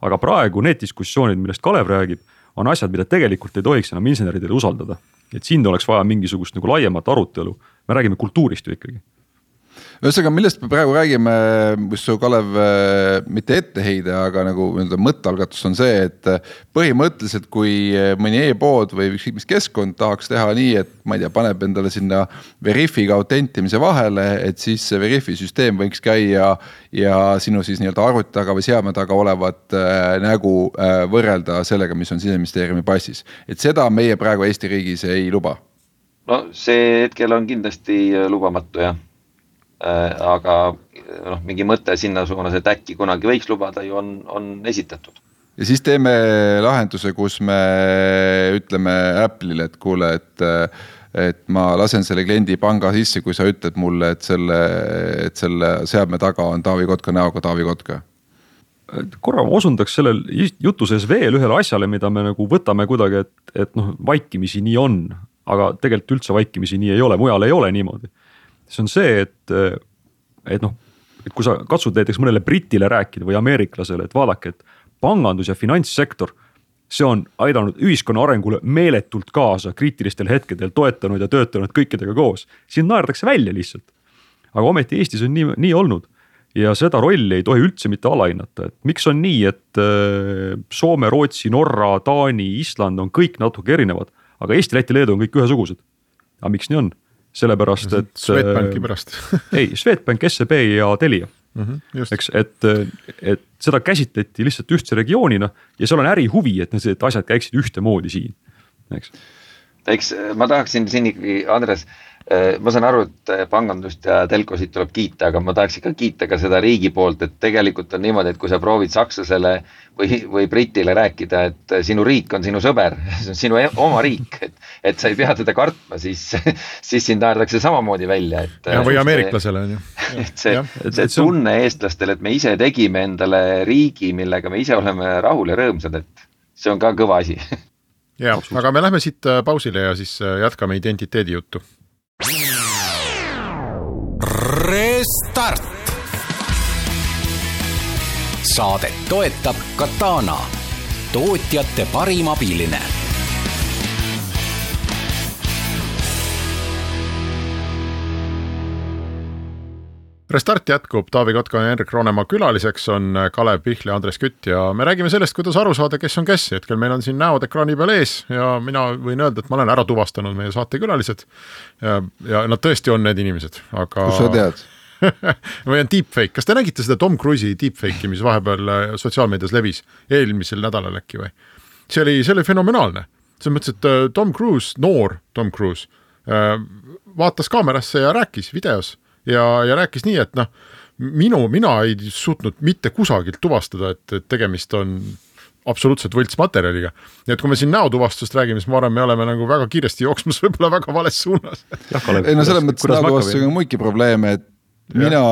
aga praegu need diskussioonid, millest Kalev räägib, on asjad, mida tegelikult ei tohiks enam inseneridele usaldada. et siin oleks vaja mingisugust nagu laiemat arutelu, me räägime kultuurist ju ikkagi ühesõnaga, millest me praegu räägime, mis su Kalev, äh, mitte etteheide, aga nagu nii-öelda mõttealgatus on see, et äh, põhimõtteliselt, kui äh, mõni e-pood või ükskõik mis keskkond tahaks teha nii, et ma ei tea, paneb endale sinna Veriffiga autentimise vahele, et siis see Veriffi süsteem võiks käia ja sinu siis nii-öelda arvuti taga või seadme taga olevat nägu võrrelda sellega, mis on siseministeeriumi passis. et seda meie praegu Eesti riigis ei luba no see hetkel on kindlasti lubamatu jah aga noh, mingi mõte sinna suunas, et äkki kunagi võiks lubada ju on, on esitatud. ja siis teeme lahenduse, kus me ütleme Apple'ile, et kuule, et et ma lasen selle kliendi panga sisse, kui sa ütled mulle, et selle, et selle seadme taga on Taavi Kotka näoga Taavi Kotka. Korra ma osundaks sellel jutu sees veel ühele asjale, mida me nagu võtame kuidagi, et, et noh, vaikimisi nii on, aga tegelikult üldse vaikimisi nii ei ole, mujal ei ole niimoodi see on see, et, et noh, et kui sa katsud näiteks mõnele britile rääkida või ameeriklasele, et vaadake, et pangandus ja finantssektor see on aidanud ühiskonna arengule meeletult kaasa kriitilistel hetkedel, toetanud ja töötanud kõikidega koos. sind naerdakse välja lihtsalt. aga ometi Eestis on nii, nii olnud ja seda rolli ei tohi üldse mitte alahinnata, et miks on nii, et äh, Soome, Rootsi, Norra, Taani, Island on kõik natuke erinevad, aga Eesti, Läti, Leedu on kõik ühesugused. aga miks nii on? Sellepärast et. Swedbanki pärast *laughs* ei, Swedbank, SEB ja Telia mm. -hmm, eks, et, et seda käsitleti lihtsalt ühtse regioonina ja seal on ärihuvi, et need asjad käiksid ühtemoodi siin, eks. eks ma tahaksin siin ikkagi, Andres Äh, ma saan aru, et äh, pangandust ja telkosid tuleb kiita, aga ma tahaks ikka kiita ka seda riigi poolt, et tegelikult on niimoodi, et kui sa proovid sakslasele või, või britile rääkida, et äh, sinu riik on sinu sõber, *laughs* see on sinu e-, oma riik, et, et sa ei pea teda kartma, siis, *laughs* siis sind naerdakse samamoodi välja, et. või ameeriklasele on ju. *laughs* et see, see tunne eestlastel, et me ise tegime endale riigi, millega me ise oleme rahul ja rõõmsad, et see on ka kõva asi ja, aga me lähme siit pausile ja siis jätkame identiteedi juttu Restart. saadet toetab Katana, tootjate parim abiline Restart jätkub, Taavi Kotka ja Henrik Roonemaa külaliseks on Kalev Pihl ja Andres Kütt ja me räägime sellest, kuidas aru saada, kes on kes, hetkel meil on siin näod ekraani peal ees ja mina võin öelda, et ma olen ära tuvastanud meie saatekülalised. ja, ja nad tõesti on need inimesed, aga. kust sa tead? *laughs* või on deepfake, kas te nägite seda Tom Cruise'i deepfake'i, mis vahepeal äh, sotsiaalmeedias levis, eelmisel nädalal äkki või? see oli, see oli fenomenaalne, selles mõttes, et äh, Tom Cruise, noor Tom Cruise äh, vaatas kaamerasse ja rääkis videos ja, ja rääkis nii, et noh, minu, mina ei suutnud mitte kusagilt tuvastada, et, et tegemist on absoluutselt võltsmaterjaliga. nii et kui me siin näotuvastusest räägime, siis ma arvan, me oleme nagu väga kiiresti jooksmas *laughs* võib-olla väga vales suunas. ei no selles mõttes näotuvastusega on muidki probleeme, et ja. mina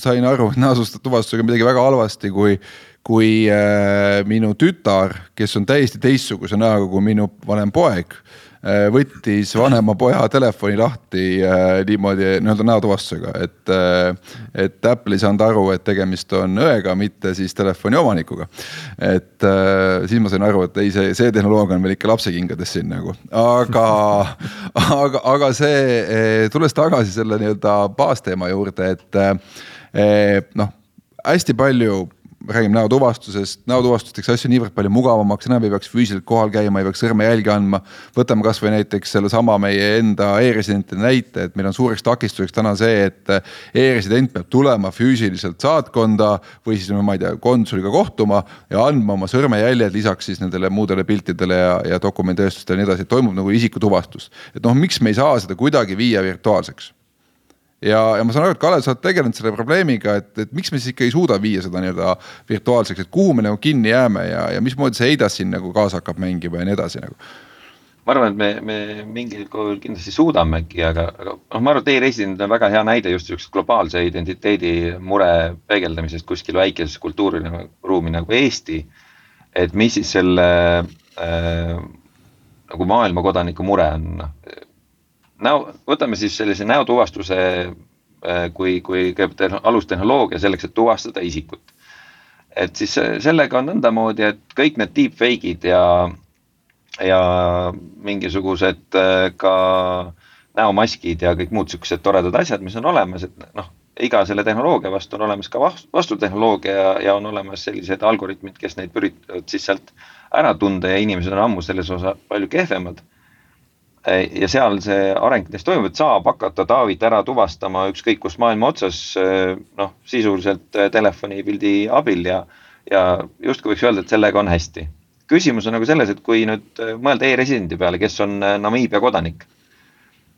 sain aru, et näotuvastusega midagi väga halvasti, kui kui äh, minu tütar, kes on täiesti teistsuguse näoga kui minu vanem poeg võttis vanema poja telefoni lahti äh, niimoodi nii-öelda näotuvastusega, et. Äh, et Apple ei saanud aru, et tegemist on õega, mitte siis telefoni omanikuga. et siis ma sain aru, et ei, see, see tehnoloogia on veel ikka lapsekingades siin nagu, aga *laughs* aga, aga see, tulles tagasi selle nii-öelda baasteema juurde, et noh hästi palju räägime näotuvastusest, näotuvastust teeks asju niivõrd palju mugavamaks, enam ei peaks füüsiliselt kohal käima, ei peaks sõrmejälgi andma. võtame kasvõi näiteks sellesama meie enda e-residentide näite, et meil on suureks takistuseks täna see, et e-resident peab tulema füüsiliselt saatkonda või siis ma ei tea, konsuliga kohtuma ja andma oma sõrmejäljed lisaks siis nendele muudele piltidele ja, ja dokumenditõestustele ja nii edasi, et toimub nagu isikutuvastus. et noh, miks me ei saa seda kuidagi viia virtuaalseks ja, ja ma saan aru, et Kalev, sa oled tegelenud selle probleemiga, et, et miks me siis ikka ei suuda viia seda nii-öelda virtuaalseks, et kuhu me nagu kinni jääme ja, ja mismoodi see EIDAS siin nagu kaasa hakkab mängima ja nii edasi nagu ma arvan, et me, me mingil kujul kindlasti suudamegi, aga, aga noh, ma arvan, et e-resident on väga hea näide just sihukese globaalse identiteedi mure peegeldamisest kuskil väikeses kultuuriruumi nagu Eesti. et mis siis selle äh, nagu maailma kodaniku mure on, noh näo, võtame siis sellise näotuvastuse äh, kui, kui alustehnoloogia selleks, et tuvastada isikut. et siis sellega on nõndamoodi, et kõik need deepfake'id ja, ja mingisugused äh, ka näomaskid ja kõik muud siuksed toredad asjad, mis on olemas, et noh, iga selle tehnoloogia vastu on olemas ka vastutehnoloogia ja, ja on olemas sellised algoritmid, kes neid üritavad siis sealt ära tunda ja inimesed on ammu selles osas palju kehvemad ja seal see areng kindlasti toimub, et saab hakata Taavit ära tuvastama ükskõik kus maailma otsas, noh, sisuliselt äh, telefonipildi abil ja, ja justkui võiks öelda, et sellega on hästi. küsimus on nagu selles, et kui nüüd äh, mõelda e-residendi peale, kes on Namiibia kodanik,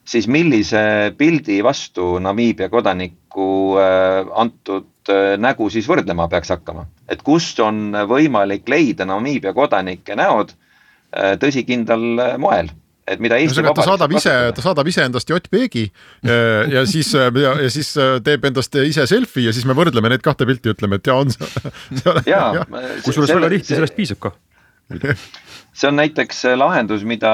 siis millise pildi vastu Namiibia kodaniku antud nägu siis võrdlema peaks hakkama, et kust on võimalik leida Namiibia kodanike näod tõsikindlal moel et mida Eesti Vabariik. ta saadab ise, ta saadab ise endast JPEG-i ja, ja siis ja, ja siis teeb endast ise selfie ja siis me võrdleme neid kahte pilti, ütleme, et ja on see. *laughs* kusjuures väga tihti sellest piisab ka. *laughs* see on näiteks lahendus, mida,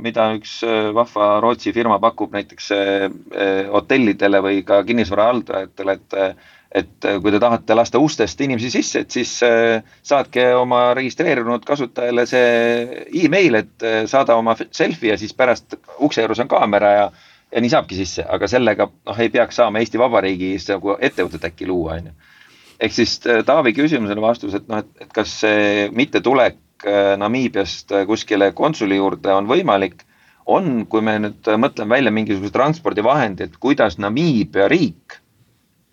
mida üks vahva Rootsi firma pakub näiteks hotellidele või ka kinnisvara haldajatele, et et äh, kui te tahate lasta ustest inimesi sisse, et siis äh, saatke oma registreerunud kasutajale see email, et äh, saada oma selfie ja siis pärast ukse juures on kaamera ja, ja nii saabki sisse, aga sellega noh, ei peaks saama Eesti Vabariigis nagu ettevõtet äkki luua, on ju. ehk siis Taavi küsimusele vastus, et noh, et, kas see mittetulek Namiibiast kuskile konsuli juurde on võimalik on, kui me nüüd mõtleme välja mingisuguse transpordivahendi, et kuidas Namiibia riik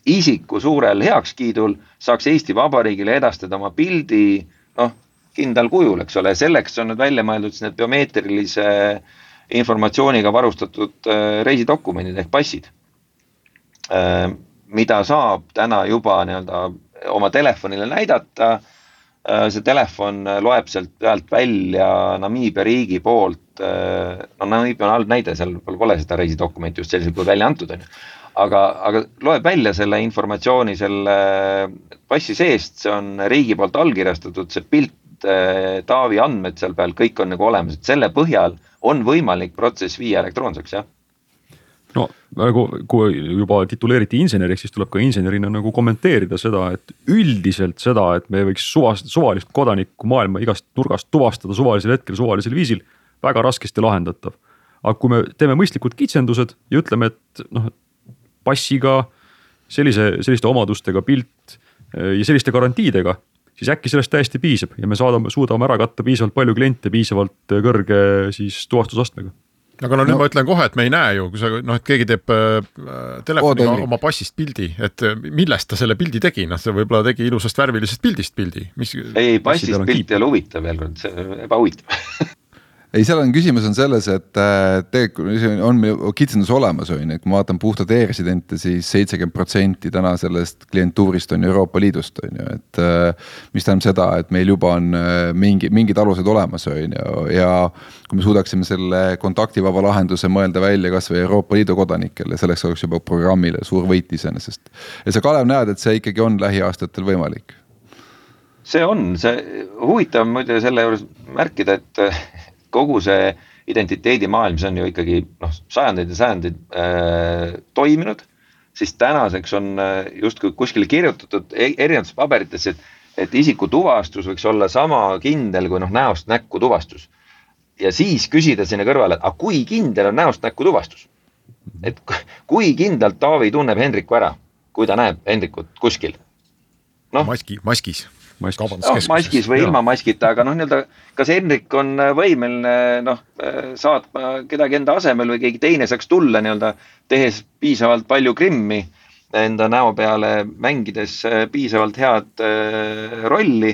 isiku suurel heakskiidul saaks Eesti Vabariigile edastada oma pildi noh, kindlal kujul, eks ole, selleks on nüüd välja mõeldud siis need biomeetrilise informatsiooniga varustatud äh, reisidokumendid ehk passid. Äh, mida saab täna juba nii-öelda oma telefonile näidata. Äh, see telefon loeb sealt pealt välja Namiibia riigi poolt, no Namiibia on halb näide, seal pole seda reisidokumenti just sellisel kujul välja antud, on ju aga, aga loeb välja selle informatsiooni selle passi seest, see on riigi poolt allkirjastatud, see pilt, eh, Taavi andmed seal peal, kõik on nagu olemas, et selle põhjal on võimalik protsess viia elektroonseks, jah? No nagu, kui juba tituleeriti inseneriks, siis tuleb ka insenerina nagu kommenteerida seda, et üldiselt seda, et me võiks suvast, suvalist kodanikku maailma igast nurgast tuvastada suvalisel hetkel, suvalisel viisil, väga raskesti lahendatav. aga kui me teeme mõistlikud kitsendused ja ütleme, et noh, passiga, sellise, selliste omadustega pilt eh, ja selliste garantiidega, siis äkki sellest täiesti piisab ja me saadame, suudame ära katta piisavalt palju kliente piisavalt kõrge siis tuvastusastmega aga no nüüd no. ma ütlen kohe, et me ei näe ju, kui sa noh, et keegi teeb äh, telefoniga oma passist pildi, et äh, millest ta selle pildi tegi, noh, see võib-olla tegi ilusast värvilisest pildist pildi, mis. ei, passist pilt ei ole huvitav veel kord, see on ebahuvitav *laughs* ei, seal on küsimus on selles, et äh, tegelikult on meil kitsendus olemas, on ju, et kui ma vaatan puhtalt e-residente siis, siis seitsekümmend protsenti täna sellest klientuurist on Euroopa Liidust, on ju, et. Äh, mis tähendab seda, et meil juba on äh, mingi, mingid alused olemas, on ju, ja kui me suudaksime selle kontaktivaba lahenduse mõelda välja kasvõi Euroopa Liidu kodanikele, selleks oleks juba programmile suur võit iseenesest. ja sa, Kalev, näed, et see ikkagi on lähiaastatel võimalik see on, see huvitav muide selle juures märkida, et kogu see identiteedimaailm, see on ju ikkagi noh, sajandeid ja sajandeid äh, toiminud, siis tänaseks on äh, justkui kuskile kirjutatud e-, erinevates paberites, et, et isikutuvastus võiks olla sama kindel kui noh, näost näkku tuvastus. ja siis küsida sinna kõrvale, aga kui kindel on näost näkku tuvastus? et kui kindlalt Taavi tunneb Hendriku ära, kui ta näeb Hendrikut kuskil no,? maski, maskis no, maskis või ilma maskita, aga noh, nii-öelda kas Henrik on äh, võimeline noh, äh, saatma kedagi enda asemel või keegi teine saaks tulla nii-öelda tehes piisavalt palju krimmi enda näo peale, mängides äh, piisavalt head rolli.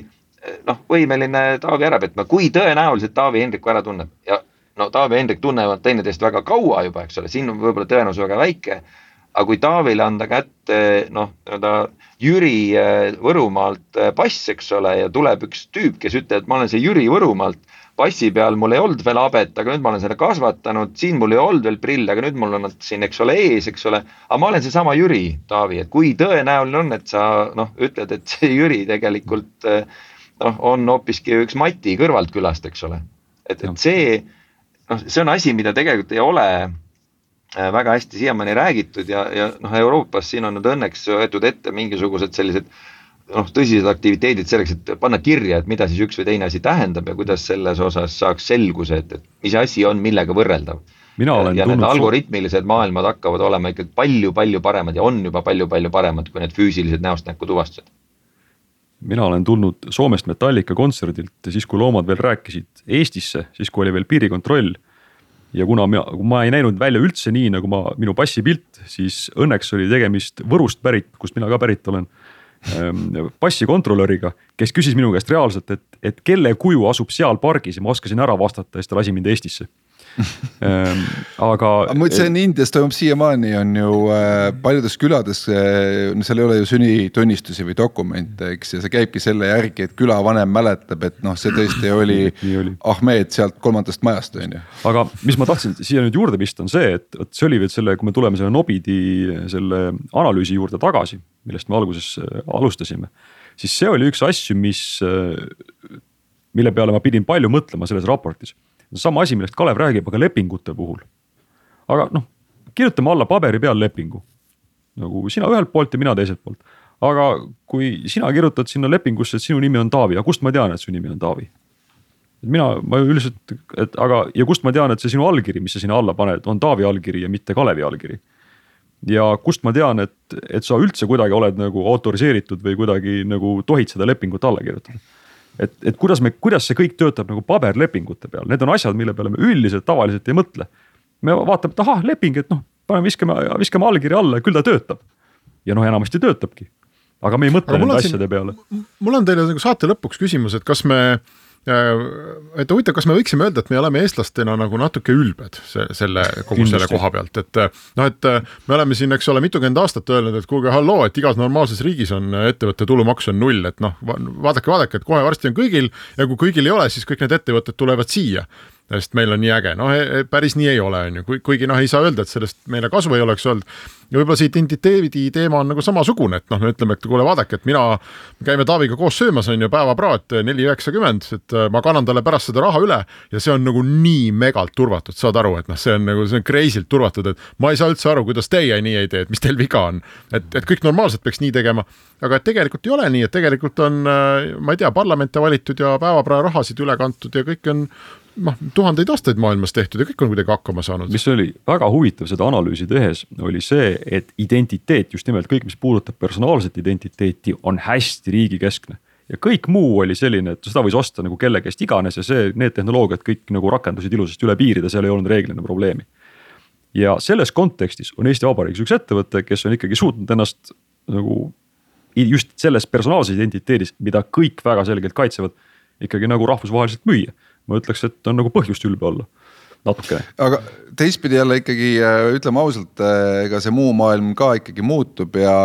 noh, võimeline Taavi ära petma, kui tõenäoliselt Taavi Hendriku ära tunneb. Ja no Taavi ja Hendrik tunnevad teineteist väga kaua juba, eks ole, siin on võib-olla tõenäosus väga väike aga kui Taavile anda kätte noh, nii-öelda Jüri äh, Võrumaalt äh, pass, eks ole, ja tuleb üks tüüp, kes ütleb, et ma olen see Jüri Võrumaalt, passi peal mul ei olnud veel habet, aga nüüd ma olen selle kasvatanud, siin mul ei olnud veel prille, aga nüüd mul on nad siin, eks ole, ees, eks ole. aga ma olen seesama Jüri, Taavi, et kui tõenäoline on, et sa noh, ütled, et see Jüri tegelikult äh, noh, on hoopiski üks Mati kõrvalt külast, eks ole. et, et see noh, see on asi, mida tegelikult ei ole väga hästi siiamaani räägitud ja, ja noh, Euroopas siin on nüüd õnneks võetud ette mingisugused sellised noh, tõsised aktiviteedid selleks, et panna kirja, et mida siis üks või teine asi tähendab ja kuidas selles osas saaks selguse, et, et mis asi on millega võrreldav. ja need algoritmilised maailmad hakkavad olema ikkagi palju-palju paremad ja on juba palju-palju paremad kui need füüsilised näost näkku tuvastused mina olen tulnud Soomest Metallica kontserdilt siis, kui loomad veel rääkisid Eestisse, siis kui oli veel piirikontroll ja kuna mina, ma ei näinud välja üldse nii, nagu ma, minu passipilt, siis õnneks oli tegemist Võrust pärit, kust mina ka pärit olen. Passikontrolöriga, kes küsis minu käest reaalselt, et, et kelle kuju asub seal pargis ja ma oskasin ära vastata ja siis ta lasi mind Eestisse aga. muid, see on Indias toimub siiamaani on ju äh, paljudes külades äh,, seal ei ole ju sünnitunnistusi või dokumente, eks, ja see käibki selle järgi, et külavanem mäletab, et noh, see tõesti *clears throat* oli, oli. Ahmed sealt kolmandast majast, on ju. aga mis ma tahtsin siia nüüd juurde pista, on see, et vot see oli veel selle, kui me tuleme selle Nobidi selle analüüsi juurde tagasi, millest me alguses äh, alustasime, siis see oli üks asju, mis, äh, mille peale ma pidin palju mõtlema selles raportis sama asi, millest Kalev räägib, aga lepingute puhul. aga noh, kirjutame alla paberi peal lepingu. nagu sina ühelt poolt ja mina teiselt poolt. aga kui sina kirjutad sinna lepingusse, et sinu nimi on Taavi, aga kust ma tean, et su nimi on Taavi? et mina, ma üldiselt, et aga, ja kust ma tean, et see sinu allkiri, mis sa sinna alla paned, on Taavi allkiri ja mitte Kalevi allkiri ja kust ma tean, et, et sa üldse kuidagi oled nagu autoriseeritud või kuidagi nagu tohid seda lepingut alla kirjutada et, et kuidas me, kuidas see kõik töötab nagu paberlepingute peal, need on asjad, mille peale me üldiselt tavaliselt ei mõtle. me vaatame, et ahah, leping, et noh, paneme, viskame, viskame allkirja alla ja küll ta töötab. ja noh, enamasti töötabki. aga me ei mõtle nende asjade siin, peale. mul on teile nagu saate lõpuks küsimus, et kas me et huvitav, kas me võiksime öelda, et me oleme eestlastena nagu natuke ülbed selle, kogu Kindlasti. selle koha pealt, et noh, et me oleme siin, eks ole, mitukümmend aastat öelnud, et kuulge, halloo, et igas normaalses riigis on ettevõtte tulumaks on null, et noh, vaadake, vaadake, et kohe varsti on kõigil ja kui kõigil ei ole, siis kõik need ettevõtted tulevad siia sest meil on nii äge, noh päris nii ei ole, on ju, kuigi noh, ei saa öelda, et sellest meile kasu ei oleks olnud. ja võib-olla see identiteedi teema on nagu samasugune, et noh, me ütleme, et kuule, vaadake, et mina, me käime Taaviga koos söömas, on ju, päevapraat neli üheksakümmend, et äh, ma kannan talle pärast seda raha üle ja see on nagu nii megalt turvatud, saad aru, et noh, see on nagu, see on crazy'lt turvatud, et ma ei saa üldse aru, kuidas teie nii ei tee, et mis teil viga on. et, et kõik normaalselt peaks nii tegema, aga et tegelikult ei ole nii, et tegelikult on, äh, ma ei tea, parlamente valitud ja päevaprae rahasid üle kantud ja kõik on noh, tuhandeid aastaid maailmas tehtud ja kõik on kuidagi hakkama saanud. mis oli väga huvitav seda analüüsi tehes, oli see, et identiteet just nimelt kõik, mis puudutab personaalset identiteeti, on hästi riigikeskne. ja kõik muu oli selline, et seda võis osta nagu kelle käest iganes ja see, need tehnoloogiad kõik nagu rakendusid ilusasti üle piiride, seal ei olnud reeglina probleemi. ja selles kontekstis on Eesti Vabariigis üks ettevõte, kes on ikkagi suutnud ennast nagu just selles personaalses identiteedis, mida kõik väga selgelt kaitsevad, ikkagi nagu rahvusvaheliselt müüa. Ma ütleks, et on nagu põhjust ülbe olla natukene. aga teistpidi jälle ikkagi äh, ütleme ausalt, äh, ega see muu maailm ka ikkagi muutub ja,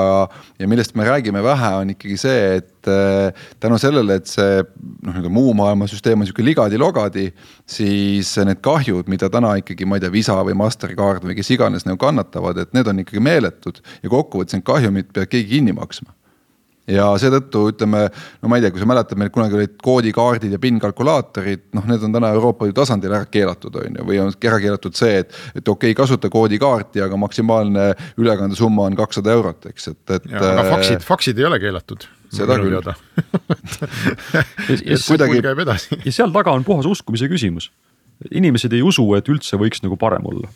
ja millest me räägime vähe, on ikkagi see, et äh, tänu sellele, et see noh, nii-öelda muu maailma süsteem on sihuke ligadi-logadi, siis need kahjud, mida täna ikkagi, ma ei tea, Visa või Mastercard või kes iganes nagu kannatavad, et need on ikkagi meeletud ja kokkuvõttes need kahjumid peab keegi kinni maksma ja seetõttu ütleme, no ma ei tea, kui sa mäletad, meil kunagi olid koodikaardid ja PIN kalkulaatorid, noh, need on täna Euroopa Liidu tasandil ära keelatud, on ju, või on ära keelatud see, et. et okei okay,, kasuta koodikaarti, aga maksimaalne ülekandesumma on kakssada eurot, eks, et, et. aga faksid, faksid ei ole keelatud. seda küll *laughs* ja, ja, kuidagi... ja seal taga on puhas uskumise küsimus. inimesed ei usu, et üldse võiks nagu parem olla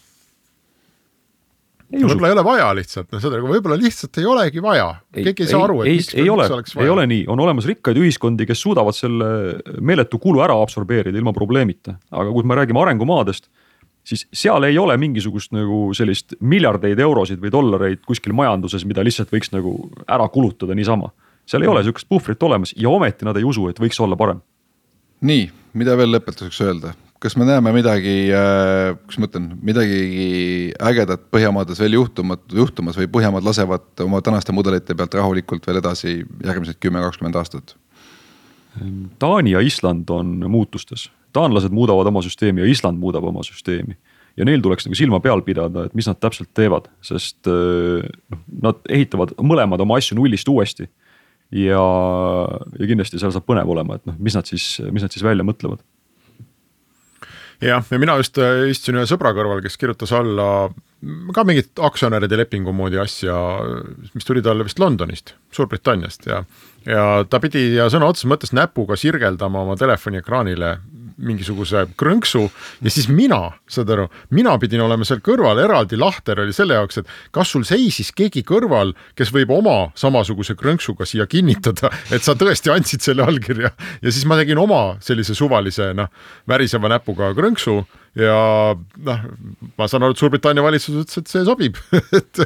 võib-olla ei ole vaja lihtsalt, noh, seda nagu võib-olla lihtsalt ei olegi vaja, keegi ei saa aru, et ei, miks, ei ole, ei ole nii, on olemas rikkaid ühiskondi, kes suudavad selle meeletu kulu ära absorbeerida ilma probleemita, aga kui me räägime arengumaadest siis seal ei ole mingisugust nagu sellist miljardeid eurosid või dollareid kuskil majanduses, mida lihtsalt võiks nagu ära kulutada niisama. seal ei ole sihukest puhvrit olemas ja ometi nad ei usu, et võiks olla parem. nii, mida veel lõpetuseks öelda, kas me näeme midagi, äh, kuidas ma ütlen, midagi ägedat Põhjamaades veel juhtumat, juhtumas või Põhjamaad lasevad oma tänaste mudelite pealt rahulikult veel edasi järgmised kümme, kakskümmend aastat? Taani ja Island on muutustes, taanlased muudavad oma süsteemi ja Island muudab oma süsteemi ja neil tuleks nagu silma peal pidada, et mis nad täpselt teevad, sest äh, noh, nad ehitavad mõlemad oma asju nullist uuesti. ja, ja kindlasti seal saab põnev olema, et noh, mis nad siis, mis nad siis välja mõtlevad jah, ja mina just äh, istusin ühe sõbra kõrval, kes kirjutas alla ka mingit aktsionäride lepingu moodi asja, mis tuli talle vist Londonist, Suurbritanniast ja ja ta pidi ja sõna otseses mõttes näpuga sirgeldama oma telefoni ekraanile mingisuguse krõnksu ja siis mina, saad aru, mina pidin olema seal kõrval, eraldi lahter oli selle jaoks, et kas sul seisis keegi kõrval, kes võib oma samasuguse krõnksuga siia kinnitada, et sa tõesti andsid selle allkirja. Ja siis ma tegin oma sellise suvalise noh, väriseva näpuga krõnksu ja noh, ma saan aru, et Suurbritannia valitsus ütles, et see sobib *laughs* et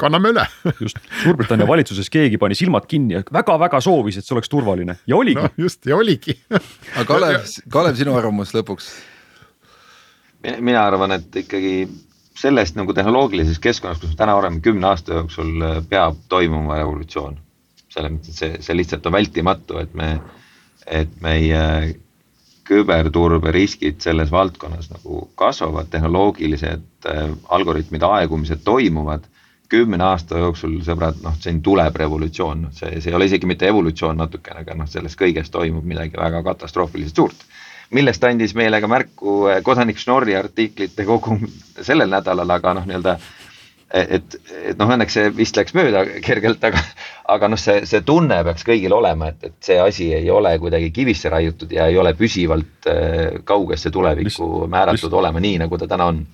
kanname üle. just, Suurbritannia valitsuses keegi pani silmad kinni ja väga-väga soovis, et see oleks turvaline ja oligi no,. just ja oligi aga Kalev, Kalev, sinu arvamus lõpuks? mina arvan, et ikkagi sellest nagu tehnoloogilises keskkonnas, kus me täna oleme, kümne aasta jooksul äh, peab toimuma revolutsioon. selles mõttes, et see, see lihtsalt on vältimatu, et me, et meie küberturbe riskid selles valdkonnas nagu kasvavad, tehnoloogilised äh, algoritmide aegumised toimuvad. kümne aasta jooksul, sõbrad, noh, siin tuleb revolutsioon, noh, see, see ei ole isegi mitte evolutsioon natukene, aga noh, selles kõiges toimub midagi väga katastroofiliselt suurt. millest andis meile ka märku äh, kodanik Schnorri artiklite kogum sellel nädalal, aga noh, nii-öelda et, et noh, õnneks see vist läks mööda kergelt, aga, aga noh, see, see tunne peaks kõigil olema, et, et see asi ei ole kuidagi kivisse raiutud ja ei ole püsivalt äh, kaugesse tulevikku lihtsalt, määratud lihtsalt, olema nii, nagu ta täna on.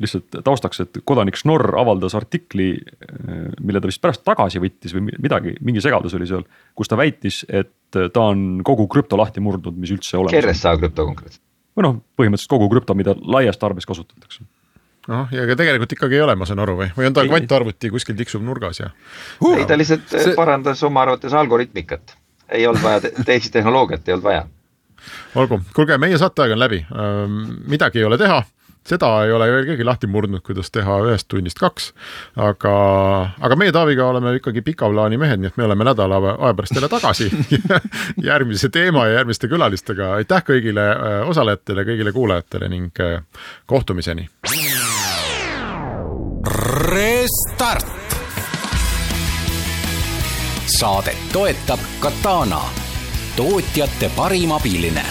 lihtsalt taustaks, et kodanik Schnorr avaldas artikli, äh, mille ta vist pärast tagasi võttis või midagi, mingi segadus oli seal, kus ta väitis, et ta on kogu krüpto lahti murdnud, mis üldse olemas on. RSA krüpto konkreetselt. või noh, põhimõtteliselt kogu krüpto, mida laias tarbes kasutatakse noh, ja ega tegelikult ikkagi ei ole, ma saan aru või, või on ta kvantarvuti kuskil tiksub nurgas ja uh,? ei, ta lihtsalt see... parandas oma arvates algoritmikat, ei olnud vaja te teist tehnoloogiat ei olnud vaja. olgu, kuulge, meie saateaeg on läbi, midagi ei ole teha seda ei ole veel keegi lahti murdnud, kuidas teha ühest tunnist kaks. aga, aga meie Taaviga oleme ikkagi pika plaani mehed, nii et me oleme nädala aja pärast jälle tagasi *laughs* järgmise teema ja järgmiste külalistega. aitäh kõigile osalejatele, kõigile kuulajatele ning kohtumiseni. Restart. saadet toetab Katana, tootjate parim abiline